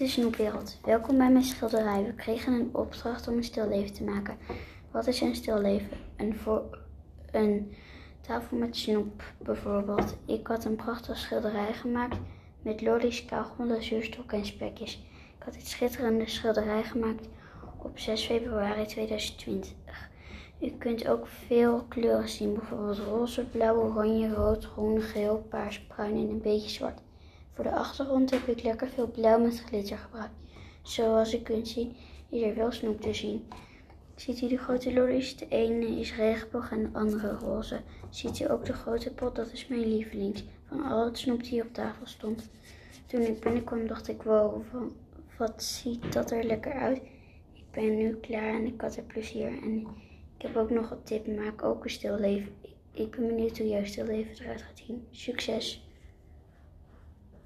De snoepwereld. Welkom bij mijn schilderij. We kregen een opdracht om een stilleven te maken. Wat is een stilleven? Een, voor, een tafel met snoep bijvoorbeeld. Ik had een prachtig schilderij gemaakt met lollies, kauwgom, zuurstok en spekjes. Ik had dit schitterende schilderij gemaakt op 6 februari 2020. U kunt ook veel kleuren zien, bijvoorbeeld roze, blauw, oranje, rood, groen, geel, paars, bruin en een beetje zwart. Voor de achtergrond heb ik lekker veel blauw met glitter gebruikt. Zoals u kunt zien is er wel snoep te zien. Ziet u de grote lollies? De ene is regenboog en de andere roze. Ziet u ook de grote pot? Dat is mijn lievelings. Van al het snoep die op tafel stond. Toen ik binnenkwam dacht ik, wow, wat ziet dat er lekker uit. Ik ben nu klaar en ik had er plezier. En ik heb ook nog een tip, maak ook een stil leven. Ik ben benieuwd hoe jouw stil leven eruit gaat zien. Succes!